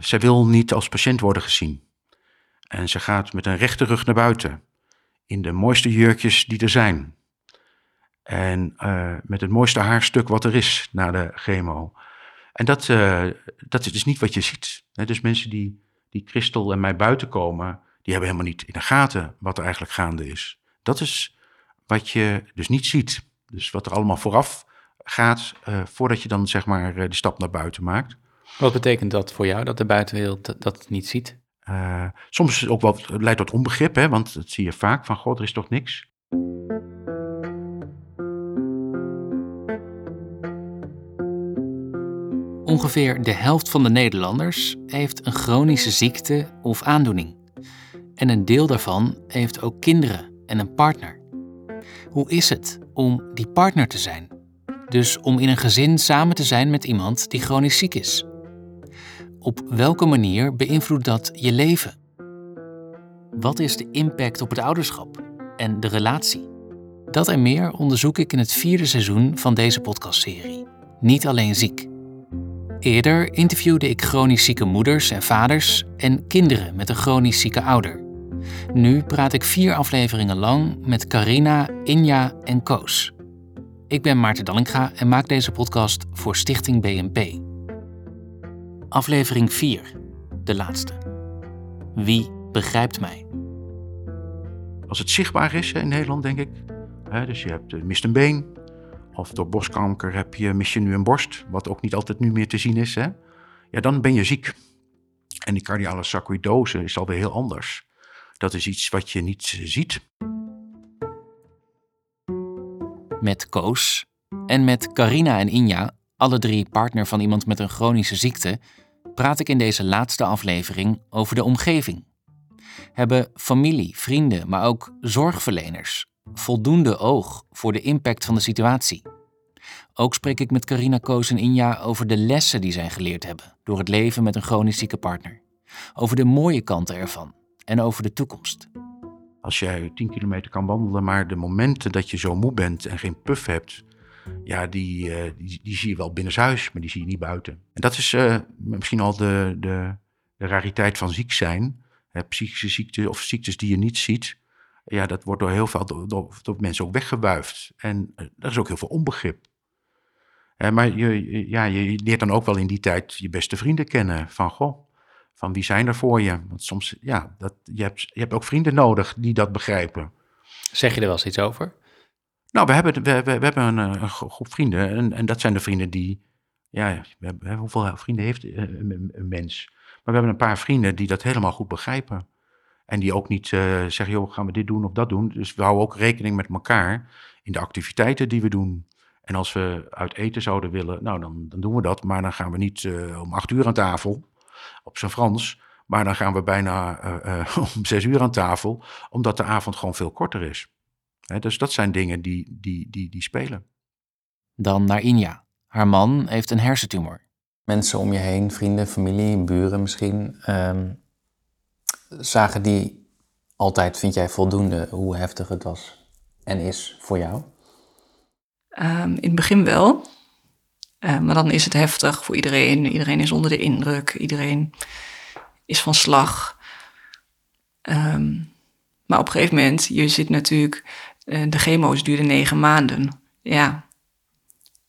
zij wil niet als patiënt worden gezien. En ze gaat met een rechte rug naar buiten. In de mooiste jurkjes die er zijn. En uh, met het mooiste haarstuk wat er is na de chemo. En dat, uh, dat is dus niet wat je ziet. Dus mensen die, die Christel en mij buiten komen, die hebben helemaal niet in de gaten wat er eigenlijk gaande is. Dat is wat je dus niet ziet. Dus wat er allemaal vooraf gaat, uh, voordat je dan zeg maar de stap naar buiten maakt. Wat betekent dat voor jou, dat de buitenwereld dat, niet ziet? Uh, soms ook wel, leidt tot onbegrip, hè, want dat zie je vaak van, god, er is toch niks. Ongeveer de helft van de Nederlanders heeft een chronische ziekte of aandoening. En een deel daarvan heeft ook kinderen en een partner. Hoe is het om die partner te zijn? Dus om in een gezin samen te zijn met iemand die chronisch ziek is. Op welke manier beïnvloedt dat je leven? Wat is de impact op het ouderschap en de relatie? Dat en meer onderzoek ik in het vierde seizoen van deze podcastserie. Niet alleen ziek. Eerder interviewde ik chronisch zieke moeders en vaders en kinderen met een chronisch zieke ouder. Nu praat ik vier afleveringen lang met Carina, Inja en Koos. Ik ben Maarten Dallinga en maak deze podcast voor Stichting BNP. Aflevering 4, de laatste. Wie begrijpt mij? Als het zichtbaar is in Nederland, denk ik. Hè, dus je hebt uh, mist een been. Of door borstkanker heb je, mis je nu een borst. Wat ook niet altijd nu meer te zien is. Hè? Ja, dan ben je ziek. En die cardiale sarcoïdose is alweer heel anders. Dat is iets wat je niet ziet. Met Koos en met Carina en Inja alle drie partner van iemand met een chronische ziekte, praat ik in deze laatste aflevering over de omgeving. Hebben familie, vrienden, maar ook zorgverleners voldoende oog voor de impact van de situatie? Ook spreek ik met Carina Koos en Inja over de lessen die zij geleerd hebben door het leven met een chronisch zieke partner. Over de mooie kanten ervan en over de toekomst. Als jij 10 kilometer kan wandelen, maar de momenten dat je zo moe bent en geen puff hebt, ja, die, uh, die, die, zie je wel binnenshuis, maar die zie je niet buiten. En dat is uh, misschien al de, de, de, rariteit van ziek zijn. Hè, psychische ziekten of ziektes die je niet ziet. Ja, dat wordt door heel veel door, door, mensen ook weggewuifd. En uh, er is ook heel veel onbegrip. maar je, ja, je leert dan ook wel in die tijd je beste vrienden kennen. Van goh, van wie zijn er voor je? Want soms, ja, dat, je, hebt, je hebt ook vrienden nodig die dat begrijpen. Zeg je er wel eens iets over? Nou, we hebben, we, we, hebben een, een, groep vrienden en, en dat zijn de vrienden die, ja, we hoeveel vrienden heeft een, een, mens? Maar we hebben een paar vrienden die dat helemaal goed begrijpen. En die ook niet zeggen, joh, gaan we dit doen of dat doen. Dus we houden ook rekening met elkaar in de activiteiten die we doen. En als we uit eten zouden willen, nou, dan, dan doen we dat. Maar dan gaan we niet om acht uur aan tafel, op zijn Frans. Maar dan gaan we bijna om zes uur aan tafel, omdat de avond gewoon veel korter is dus dat zijn dingen die, die, die, die spelen. Dan naar Inja. Haar man heeft een hersentumor. Mensen om je heen, vrienden, familie, buren misschien, um, zagen die altijd, vind jij, voldoende hoe heftig het was en is voor jou? Um, in het begin wel. Uh, maar dan is het heftig voor iedereen. Iedereen is onder de indruk. Iedereen is van slag. Um, maar op een gegeven moment, je zit natuurlijk de chemo's duurden negen maanden. Ja,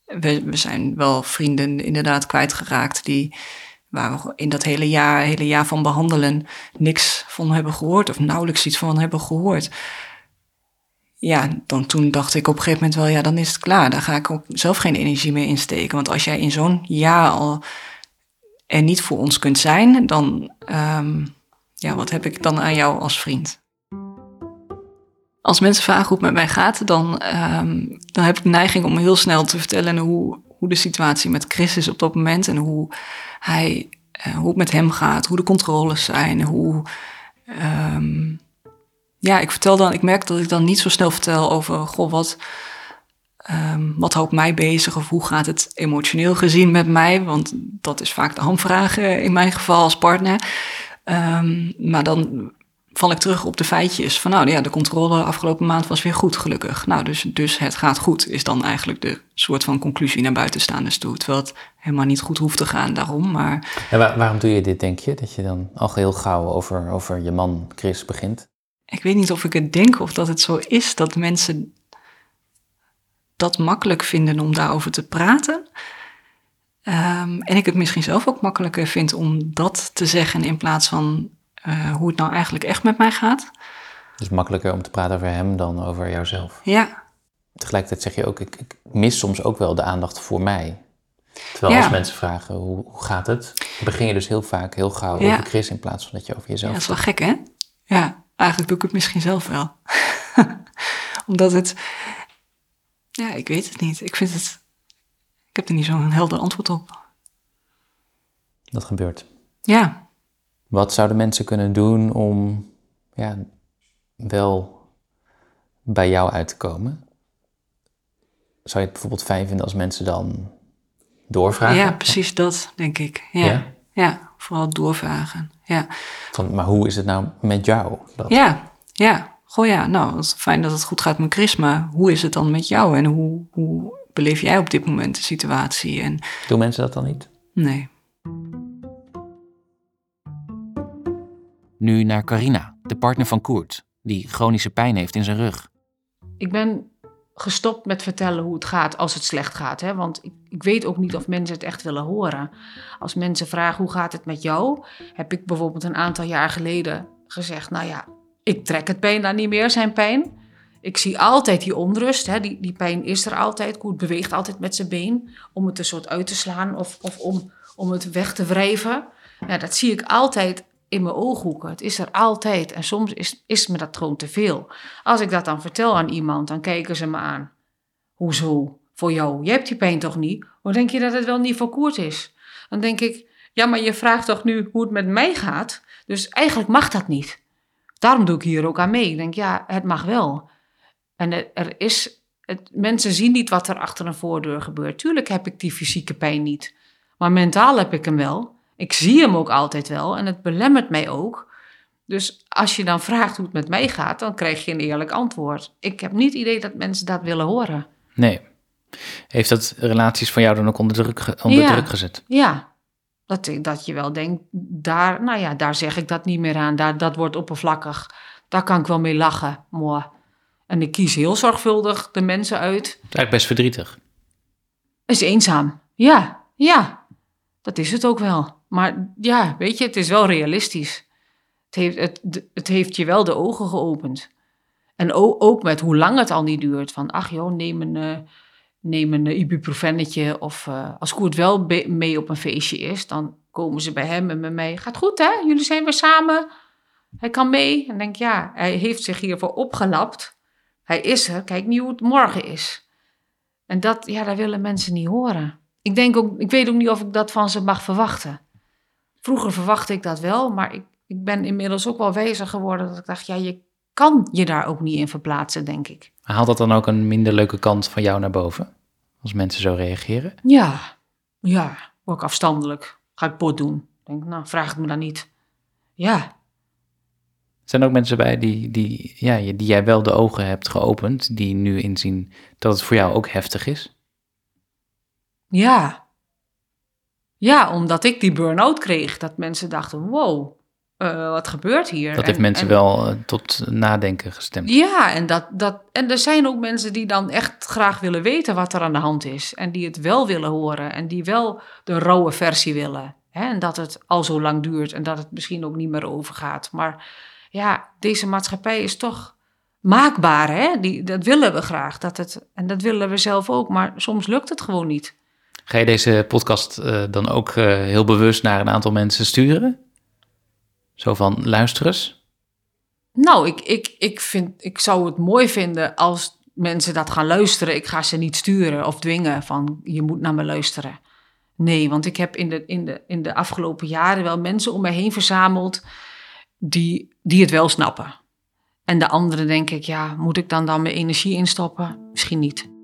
we, we zijn wel vrienden inderdaad kwijtgeraakt die waar we in dat hele jaar, hele jaar van behandelen niks van hebben gehoord of nauwelijks iets van hebben gehoord. Ja, dan toen dacht ik op een gegeven moment wel, ja, dan is het klaar. Daar ga ik ook zelf geen energie meer in steken. Want als jij in zo'n jaar al er niet voor ons kunt zijn, dan, um, ja, wat heb ik dan aan jou als vriend? Als mensen vragen hoe het met mij gaat, dan, um, dan heb ik de neiging om heel snel te vertellen hoe, hoe de situatie met Chris is op dat moment en hoe, hij, uh, hoe het met hem gaat, hoe de controles zijn, hoe. Um, ja, ik vertel dan, ik merk dat ik dan niet zo snel vertel over, goh, wat, um, wat houdt mij bezig of hoe gaat het emotioneel gezien met mij, want dat is vaak de hamvraag in mijn geval als partner. maar dan val ik terug op de feitjes. Van nou ja, de controle afgelopen maand was weer goed, gelukkig. Nou, dus, dus het gaat goed, is dan eigenlijk de soort van conclusie naar buitenstaanders toe. Terwijl het helemaal niet goed hoeft te gaan daarom. Maar... En waarom doe je dit, denk je? Dat je dan al heel gauw over, over je man Chris begint? Ik weet niet of ik het denk of dat het zo is dat mensen dat makkelijk vinden om daarover te praten. Ehm, en ik het misschien zelf ook makkelijker vind om dat te zeggen in plaats van uh, hoe het nou eigenlijk echt met mij gaat. Dus makkelijker om te praten over hem dan over jouzelf. Ja. Tegelijkertijd zeg je ook, ik, ik mis soms ook wel de aandacht voor mij. Terwijl als mensen vragen, hoe, hoe, gaat het? begin je dus heel vaak heel gauw over Chris in plaats van dat je over jezelf... Ja, dat is wel gek, hè? Ja, eigenlijk doe ik het misschien zelf wel. Omdat het... Ja, ik weet het niet. Ik vind het... Ik heb er niet zo'n helder antwoord op. Dat gebeurt. Ja. Wat zouden mensen kunnen doen om ja, wel bij jou uit te komen? Zou je het bijvoorbeeld fijn vinden als mensen dan doorvragen? Ja, precies dat, denk ik. Ja, ja? vooral doorvragen. Ja. Van, maar hoe is het nou met jou? Dat... Ja, ja. Goh ja, nou, het is fijn dat het goed gaat met Chris, maar hoe is het dan met jou en hoe, hoe beleef jij op dit moment de situatie? En... Doen mensen dat dan niet? Nee. Nu naar Carina, de partner van Koert, die chronische pijn heeft in zijn rug. Ik ben gestopt met vertellen hoe het gaat als het slecht gaat. Hè? Want ik, ik, weet ook niet of mensen het echt willen horen. Als mensen vragen hoe gaat het met jou, heb ik bijvoorbeeld een aantal jaar geleden gezegd: Nou ja, ik trek het dan niet meer, zijn pijn. Ik zie altijd die onrust. Hè? Die, die pijn is er altijd. Koert beweegt altijd met zijn been om het een soort uit te slaan of, of om, om het weg te wrijven. Ja, dat zie ik altijd in mijn ooghoeken. Het is er altijd. En soms is, is me dat gewoon te veel. Als ik dat dan vertel aan iemand, dan kijken ze me aan. Hoezo? Voor jou? Je hebt die pijn toch niet? Hoe denk je dat het wel niet voor Koert is? Dan denk ik, ja, maar je vraagt toch nu hoe het met mij gaat? Dus eigenlijk mag dat niet. Daarom doe ik hier ook aan mee. Ik denk, ja, het mag wel. En er is, het, mensen zien niet wat er achter een voordeur gebeurt. Tuurlijk heb ik die fysieke pijn niet. Maar mentaal heb ik hem wel. Ik zie hem ook altijd wel en het belemmert mij ook. Dus als je dan vraagt hoe het met mij gaat, dan krijg je een eerlijk antwoord. Ik heb niet het idee dat mensen dat willen horen. Nee. Heeft dat relaties van jou dan ook onder druk, onder druk gezet? Ja. Dat, dat je wel denkt, daar, nou ja, daar zeg ik dat niet meer aan. Daar, dat wordt oppervlakkig. Daar kan ik wel mee lachen. Mooi. En ik kies heel zorgvuldig de mensen uit. Het is eigenlijk best verdrietig. Is eenzaam. Ja, ja. Dat is het ook wel. Maar ja, weet je, het is wel realistisch. Het heeft, het, het heeft je wel de ogen geopend. En ook met hoe lang het al niet duurt. Van, ach joh, neem een, uh, neem een ibuprofennetje. Of uh, als Koert wel mee op een feestje is, dan komen ze bij hem en bij mij. Gaat goed hè, jullie zijn weer samen. Hij kan mee. En denk, ja, hij heeft zich hiervoor opgelapt. Hij is er, kijk niet hoe het morgen is. En dat, ja, dat willen mensen niet horen. Ik, denk ook, ik weet ook niet of ik dat van ze mag verwachten. Vroeger verwachtte ik dat wel, maar ik, ik ben inmiddels ook wel wijzer geworden dat ik dacht, ja, je kan je daar ook niet in verplaatsen, denk ik. Haalt dat dan ook een minder leuke kant van jou naar boven? Als mensen zo reageren? Ja, ja, word ik afstandelijk. Ga ik pot doen. Denk, nou, vraag het me dan niet. Ja. Zijn er ook mensen bij die, die, ja, die jij wel de ogen hebt geopend, die nu inzien dat het voor jou ook heftig is? Ja, ja, omdat ik die burn-out kreeg. Dat mensen dachten, wow, uh, wat gebeurt hier? Dat heeft mensen wel uh, tot nadenken gestemd. Ja, en, dat, dat, en er zijn ook mensen die dan echt graag willen weten wat er aan de hand is. En die het wel willen horen. En die wel de rauwe versie willen. Hè? En dat het al zo lang duurt en dat het misschien ook niet meer overgaat. Maar ja, deze maatschappij is toch maakbaar. Hè? Die, dat willen we graag. Dat het, en dat willen we zelf ook. Maar soms lukt het gewoon niet. Ga je deze podcast uh, dan ook uh, heel bewust naar een aantal mensen sturen? Zo van luister eens? Nou, ik, ik, ik, vind, ik zou het mooi vinden als mensen dat gaan luisteren. Ik ga ze niet sturen of dwingen van je moet naar me luisteren. Nee, want ik heb in de, in de, in de afgelopen jaren wel mensen om me heen verzameld die, die het wel snappen. En de anderen denk ik, ja, moet ik dan dan mijn energie instoppen? Misschien niet.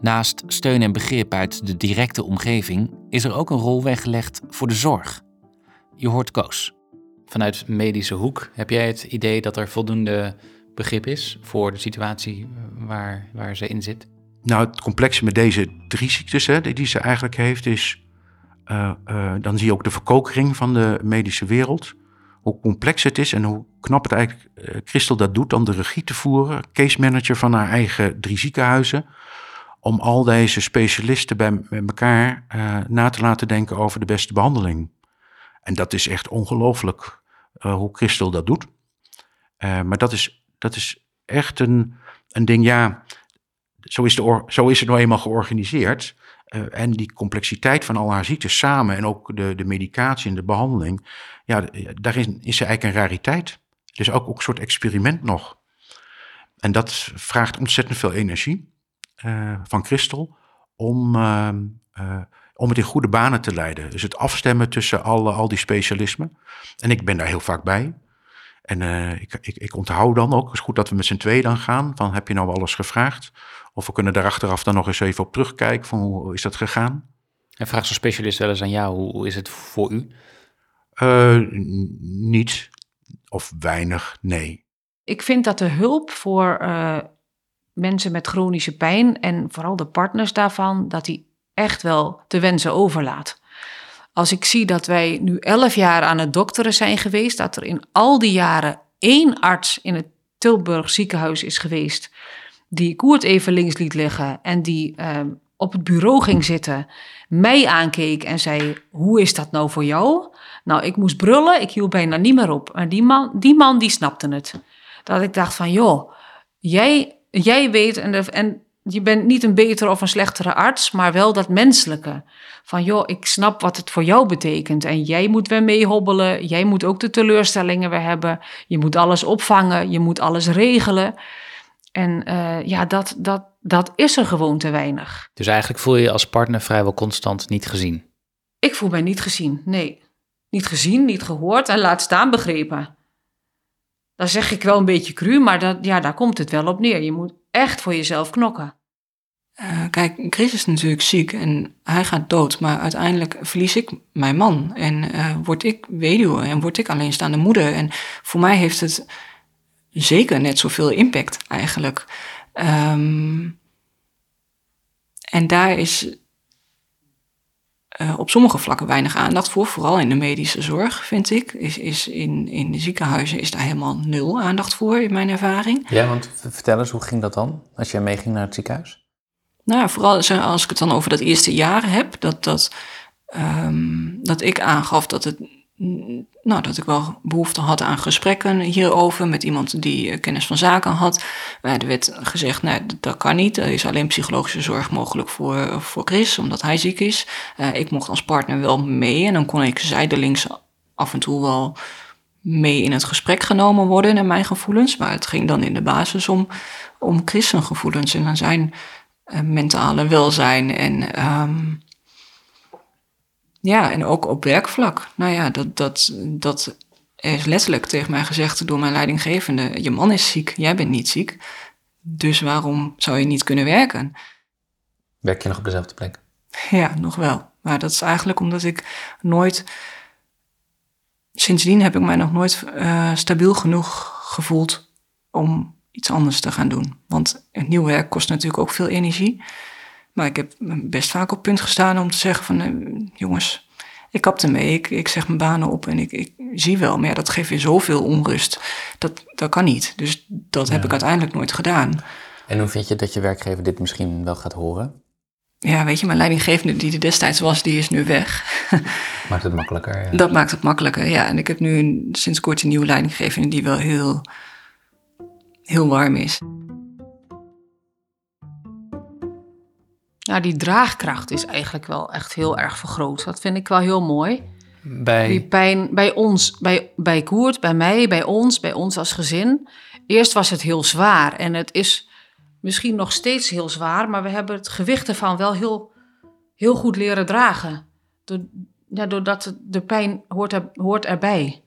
Naast steun en begrip uit de directe omgeving is er ook een rol weggelegd voor de zorg. Je hoort Koos. vanuit medische hoek, heb jij het idee dat er voldoende begrip is voor de situatie waar, waar ze in zit? Nou, het complexe met deze drie ziektes hè, die ze eigenlijk heeft, is. Uh, uh, dan zie je ook de verkokering van de medische wereld. Hoe complex het is en hoe knap het eigenlijk uh, Christel dat doet om de regie te voeren. Case manager van haar eigen drie ziekenhuizen. Om al deze specialisten bij met elkaar na te laten denken over de beste behandeling. En dat is echt ongelooflijk hoe Christel dat doet. maar dat is, dat is echt een, een ding, ja zo is, de zo is het nou eenmaal georganiseerd. En die complexiteit van al haar ziektes samen en ook de, de medicatie en de behandeling, ja, daarin is ze eigenlijk een rariteit. Dus ook, ook een soort experiment nog. En dat vraagt ontzettend veel energie van Christel om, uh, om het in goede banen te leiden. Dus het afstemmen tussen al, al die specialismen. En ik ben daar heel vaak bij. En ik, ik, ik onthoud dan ook, het is goed dat we met z'n tweeën dan gaan, van heb je nou alles gevraagd? Of we kunnen daar achteraf dan nog eens even op terugkijken van hoe is dat gegaan. En vraagt zo'n specialist wel eens aan jou, hoe is het voor u? Uh, niet of weinig, nee. Ik vind dat de hulp voor uh, mensen met chronische pijn en vooral de partners daarvan, dat die echt wel te wensen overlaat. Als ik zie dat wij nu elf jaar aan het dokteren zijn geweest, dat er in al die jaren één arts in het Tilburg ziekenhuis is geweest die Koert even links liet liggen en die uh, op het bureau ging zitten, mij aankeek en zei: Hoe is dat nou voor jou? Nou, ik moest brullen, ik hield bijna niet meer op. En die man, die man die snapte het. Dat ik dacht van, joh, jij, jij weet en, de, en je bent niet een betere of een slechtere arts, maar wel dat menselijke. Van joh, ik snap wat het voor jou betekent. En jij moet weer meehobbelen. Jij moet ook de teleurstellingen weer hebben. Je moet alles opvangen. Je moet alles regelen. En uh, ja, dat, dat, dat is er gewoon te weinig. Dus eigenlijk voel je je als partner vrijwel constant niet gezien? Ik voel mij niet gezien, nee. Niet gezien, niet gehoord en laat staan begrepen. Dat zeg ik wel een beetje cru, maar dat, ja, daar komt het wel op neer. Je moet echt voor jezelf knokken. Uh, kijk, Chris is natuurlijk ziek en hij gaat dood, maar uiteindelijk verlies ik mijn man en uh, word ik weduwe en word ik alleenstaande moeder. En voor mij heeft het zeker net zoveel impact eigenlijk. Um, en daar is uh, op sommige vlakken weinig aandacht voor, vooral in de medische zorg, vind ik. Is, is in, in de ziekenhuizen is daar helemaal nul aandacht voor, in mijn ervaring. Ja, want vertel eens, hoe ging dat dan, als jij meeging naar het ziekenhuis? Nou, vooral als ik het dan over dat eerste jaar heb, dat, dat, um, dat ik aangaf dat het nou, dat ik wel behoefte had aan gesprekken hierover met iemand die eh, kennis van zaken had. er werd gezegd, nee, dat kan niet. Er is alleen psychologische zorg mogelijk voor, voor Chris, omdat hij ziek is. Uh, ik mocht als partner wel mee en dan kon ik zijdelings af en toe wel mee in het gesprek genomen worden naar mijn gevoelens. Maar het ging dan in de basis om, om Chris gevoelens en zijn mentale welzijn en... Um, ja, en ook op werkvlak. Nou ja, dat, dat, dat is letterlijk tegen mij gezegd door mijn leidinggevende. Je man is ziek, jij bent niet ziek. Dus waarom zou je niet kunnen werken? Werk je nog op dezelfde plek? Ja, nog wel. Maar dat is eigenlijk omdat ik nooit... Sindsdien heb ik mij nog nooit uh, stabiel genoeg gevoeld om iets anders te gaan doen. Want een nieuw werk kost natuurlijk ook veel energie. Maar ik heb best vaak op punt gestaan om te zeggen van... Jongens, ik kap ermee, ik, ik zeg mijn banen op en ik, ik zie wel. Maar ja, dat geeft weer zoveel onrust. Dat, dat kan niet. Dus dat heb ik uiteindelijk nooit gedaan. En hoe vind je dat je werkgever dit misschien wel gaat horen? Ja, weet je, mijn leidinggevende die er destijds was, die is nu weg. Maakt het makkelijker? Ja. Dat maakt het makkelijker, ja. En ik heb nu sinds kort een nieuwe leidinggevende die wel heel, heel warm is. Nou, die draagkracht is eigenlijk wel echt heel erg vergroot. Dat vind ik wel heel mooi. Bij... Die pijn bij ons, bij, bij Koert, bij mij, bij ons, bij ons als gezin. Eerst was het heel zwaar en het is misschien nog steeds heel zwaar, maar we hebben het gewicht ervan wel heel, heel goed leren dragen. Door, ja, doordat de pijn hoort, er, hoort erbij.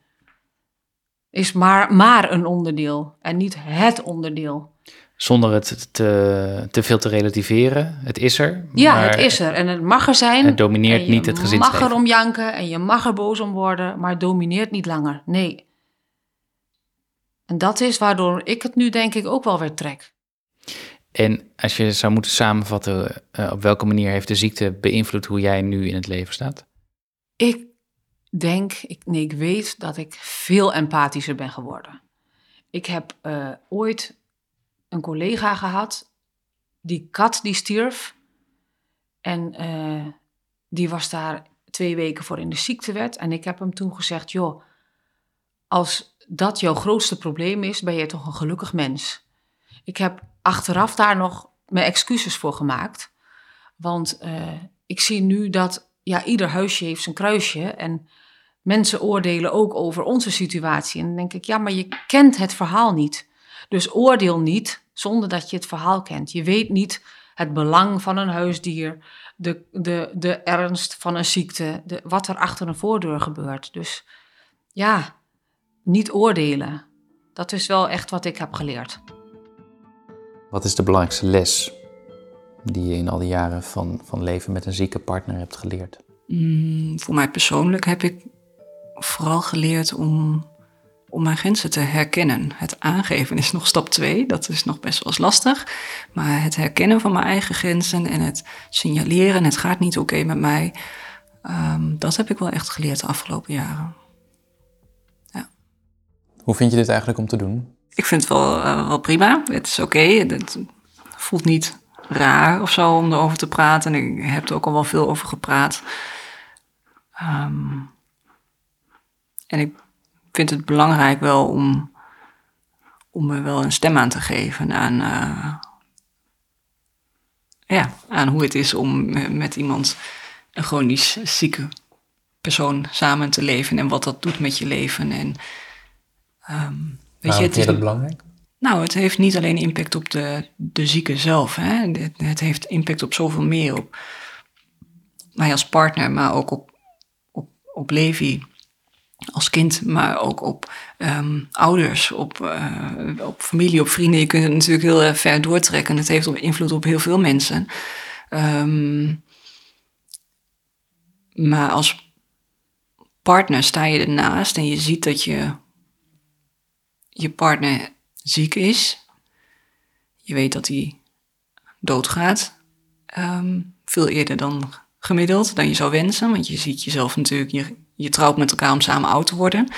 Is maar, maar een onderdeel en niet het onderdeel. Zonder het te, te veel te relativeren. Het is er. Ja, maar het is er en het mag er zijn. Het domineert je niet het gezinsleven. mag erom janken en je mag er boos om worden, maar het domineert niet langer. Nee. En dat is waardoor ik het nu denk ik ook wel weer trek. En als je zou moeten samenvatten, eh, op welke manier heeft de ziekte beïnvloed hoe jij nu in het leven staat? Ik denk, ik, nee, ik weet dat ik veel empathischer ben geworden. Ik heb eh, ooit een collega gehad, die kat die stierf. En eh, die was daar twee weken voor in de ziektewet. En ik heb hem toen gezegd, joh, als dat jouw grootste probleem is, ben je toch een gelukkig mens. Ik heb achteraf daar nog mijn excuses voor gemaakt. Want eh, ik zie nu dat ja, ieder huisje heeft zijn kruisje. En mensen oordelen ook over onze situatie. En dan denk ik, ja, maar je kent het verhaal niet. Dus oordeel niet zonder dat je het verhaal kent. Je weet niet het belang van een huisdier, de, de, de ernst van een ziekte, de, wat er achter een voordeur gebeurt. Dus ja, niet oordelen. Dat is wel echt wat ik heb geleerd. Wat is de belangrijkste les die je in al die jaren van, van leven met een zieke partner hebt geleerd? Mm, voor mij persoonlijk heb ik vooral geleerd om, om mijn grenzen te herkennen. Het aangeven is nog stap twee, dat is nog best wel eens lastig. Maar het herkennen van mijn eigen grenzen en het signaleren, het gaat niet oké met mij, ehm, dat heb ik wel echt geleerd de afgelopen jaren. Hoe vind je dit eigenlijk om te doen? Ik vind het wel, eh, wel prima. Het is oké. Het voelt niet raar of zo om erover te praten. En ik heb er ook al wel veel over gepraat. Ehm, en ik vind het belangrijk wel om, om er wel een stem aan te geven aan, eh, ja, aan hoe het is om met iemand, een chronisch zieke persoon, samen te leven. En wat dat doet met je leven. En, ehm, weet je, het is, belangrijk? nou, het heeft niet alleen impact op de, de zieke zelf. Hè? Het, het heeft impact op zoveel meer. Op mij als partner, maar ook op, op, op Levi als kind, maar ook op ehm, ouders, op, eh, op familie, op vrienden. Je kunt het natuurlijk heel eh, ver doortrekken. Het heeft invloed op heel veel mensen. Ehm, maar als partner sta je ernaast en je ziet dat je je partner ziek is. Je weet dat hij doodgaat. Ehm, veel eerder dan gemiddeld, dan je zou wensen. Want je ziet jezelf natuurlijk, je, je trouwt met elkaar om samen oud te worden.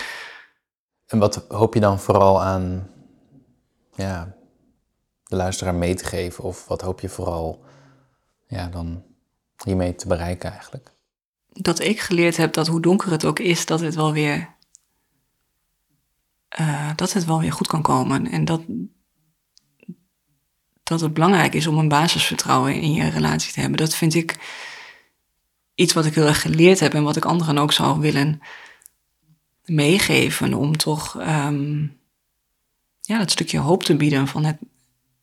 En wat hoop je dan vooral aan ja, de luisteraar mee te geven? Of wat hoop je vooral ja, dan hiermee te bereiken eigenlijk? Dat ik geleerd heb dat hoe donker het ook is, dat het wel weer uh, dat het wel weer goed kan komen. En dat, dat het belangrijk is om een basisvertrouwen in je relatie te hebben. Dat vind ik iets wat ik heel erg geleerd heb en wat ik anderen ook zou willen meegeven. Om toch um, ja, dat stukje hoop te bieden van het,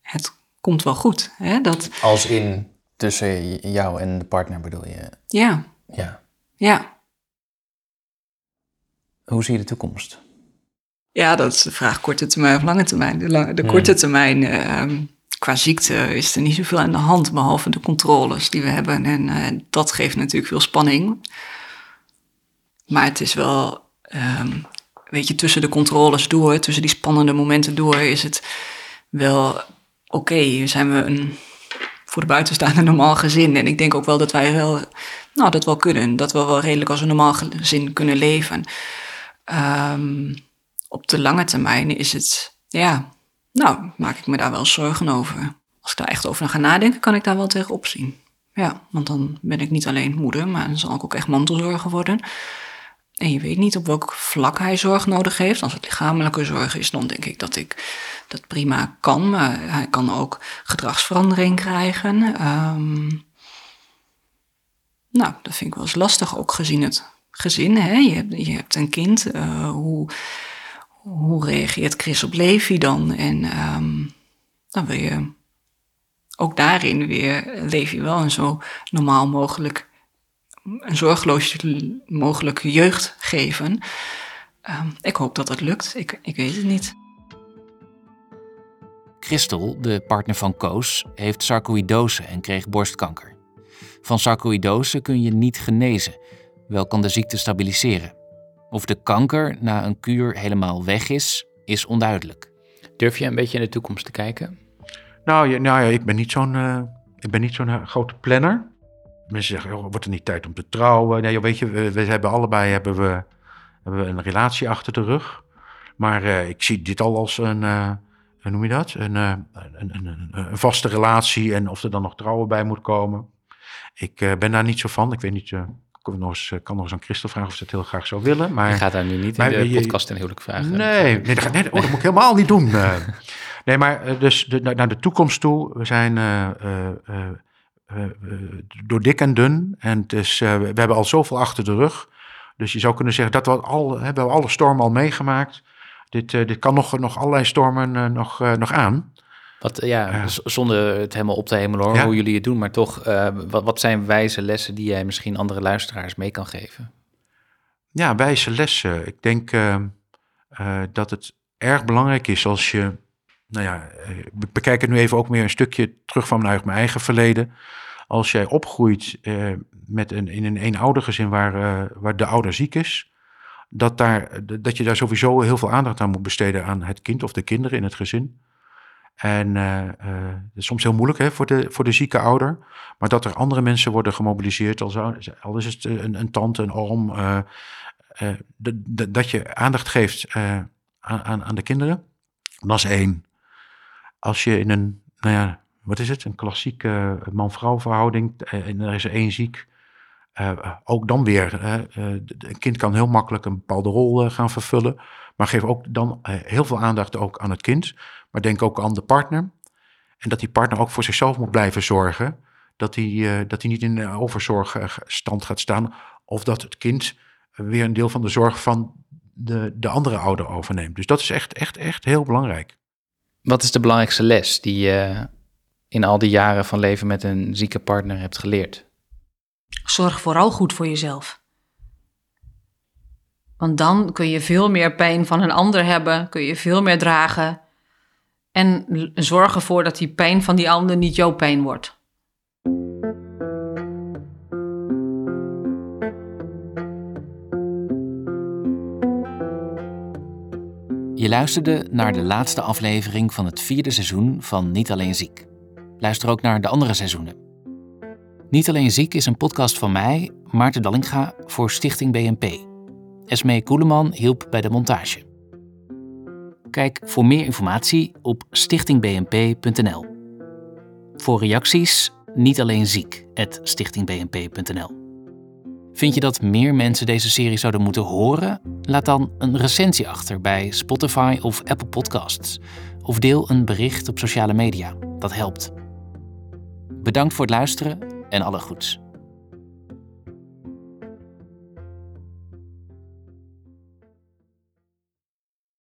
het komt wel goed. Hè? Dat, Als in tussen jou en de partner bedoel je? Ja. Ja. Ja. Hoe zie je de toekomst? Ja, dat is de vraag korte termijn of lange termijn. De, lange, de korte termijn, uh, qua ziekte, is er niet zoveel aan de hand, behalve de controles die we hebben. En uh, dat geeft natuurlijk veel spanning. Maar het is wel, um, weet je, tussen de controles door, tussen die spannende momenten door, is het wel oké. Okay, zijn we een voor de buitenstaande normaal gezin. En ik denk ook wel dat wij wel, nou, dat wel kunnen. Dat we wel redelijk als een normaal gezin kunnen leven. Um, op de lange termijn is het, ja, nou, maak ik me daar wel zorgen over. Als ik daar echt over ga nadenken, kan ik daar wel tegen opzien. Ja, want dan ben ik niet alleen moeder, maar dan zal ik ook echt mantelzorger worden. En je weet niet op welk vlak hij zorg nodig heeft. Als het lichamelijke zorg is, dan denk ik dat ik dat prima kan. Maar hij kan ook gedragsverandering krijgen. Um, nou, dat vind ik wel eens lastig, ook gezien het gezin. Hè? Je, hebt, je hebt een kind. Uh, hoe hoe reageert Chris op Levi dan? En um, dan wil je ook daarin weer Levi wel een zo normaal mogelijk, een zorgeloos mogelijke jeugd geven. Um, ik hoop dat dat lukt. Ik, ik weet het niet. Christel, de partner van Koos, heeft sarcoïdose en kreeg borstkanker. Van sarcoïdose kun je niet genezen, wel kan de ziekte stabiliseren. Of de kanker na een kuur helemaal weg is, is onduidelijk. Durf je een beetje in de toekomst te kijken? Nou, ja, nou ja, ik ben niet zo'n eh, ik ben niet zo'n eh, grote planner. Mensen zeggen, joh, wordt er niet tijd om te trouwen? Nee, joh, weet je, we, we hebben allebei hebben we, hebben we een relatie achter de rug. Maar eh, ik zie dit al als een, eh, hoe noem je dat? Een, eh, een, een, een, een vaste relatie en of er dan nog trouwen bij moet komen. Ik eh, ben daar niet zo van. Ik weet niet, ik kan nog eens, eh, kan nog eens aan Christel vragen of ze het heel graag zou willen. Maar Je gaat daar nu niet Maar in de je- podcast een huwelijk vragen. Nee, nee, dat, ga- nee, oh, dat moet ik helemaal niet doen. eh. nee, maar eh, dus de, naar de toekomst toe. We zijn eh, door dik en dun. En het is, we hebben al zoveel achter de rug. Dus je zou kunnen zeggen dat we al hebben we alle stormen al meegemaakt. Dit, dit kan nog, nog allerlei stormen nog, nog aan. Wat, ja, zonder het helemaal op te hemelen hoor, Ja. hoe jullie het doen. Maar toch, eh, wat, wat zijn wijze lessen die jij misschien andere luisteraars mee kan geven? Ja, wijze lessen. Ik denk eh, eh, dat het erg belangrijk is als je. Nou ja, we bekijken nu even ook meer een stukje terug van mijn mijn eigen verleden. Als jij opgroeit met een, in een eenoudergezin waar, waar de ouder ziek is, dat, daar, dat je daar sowieso heel veel aandacht aan moet besteden aan het kind of de kinderen in het gezin. En eh, eh, soms heel moeilijk hè, voor, de, voor de zieke ouder. Maar dat er andere mensen worden gemobiliseerd, al, al is het een, een tante, een oom. eh, eh, dat je aandacht geeft eh, aan, aan, aan de kinderen. Dat is één. Als je in een, nou ja, wat is het? Een klassieke man-vrouw verhouding eh, en er is er één ziek. eh, ook dan weer, eh, eh, een kind kan heel makkelijk een bepaalde rol eh, gaan vervullen. Maar geef ook dan eh, heel veel aandacht ook aan het kind. Maar denk ook aan de partner. En dat die partner ook voor zichzelf moet blijven zorgen. Dat hij, eh, dat hij niet in een overzorgstand gaat staan. Of dat het kind weer een deel van de zorg van de, de andere ouder overneemt. Dus dat is echt, echt, echt heel belangrijk. Wat is de belangrijkste les die je in al die jaren van leven met een zieke partner hebt geleerd? Zorg vooral goed voor jezelf. Want dan kun je veel meer pijn van een ander hebben, kun je veel meer dragen. En zorg ervoor dat die pijn van die ander niet jouw pijn wordt. Je luisterde naar de laatste aflevering van het vierde seizoen van Niet Alleen Ziek. Luister ook naar de andere seizoenen. Niet Alleen Ziek is een podcast van mij, Maarten Dallinga, voor Stichting BNP. Esmee Koeleman hielp bij de montage. Kijk voor meer informatie op stichtingbnp.nl. Voor reacties niet alleen ziek stichtingbnp.nl. Vind je dat meer mensen deze serie zouden moeten horen? Laat dan een recensie achter bij Spotify of Apple Podcasts. Of deel een bericht op sociale media. Dat helpt. Bedankt voor het luisteren en alle goeds.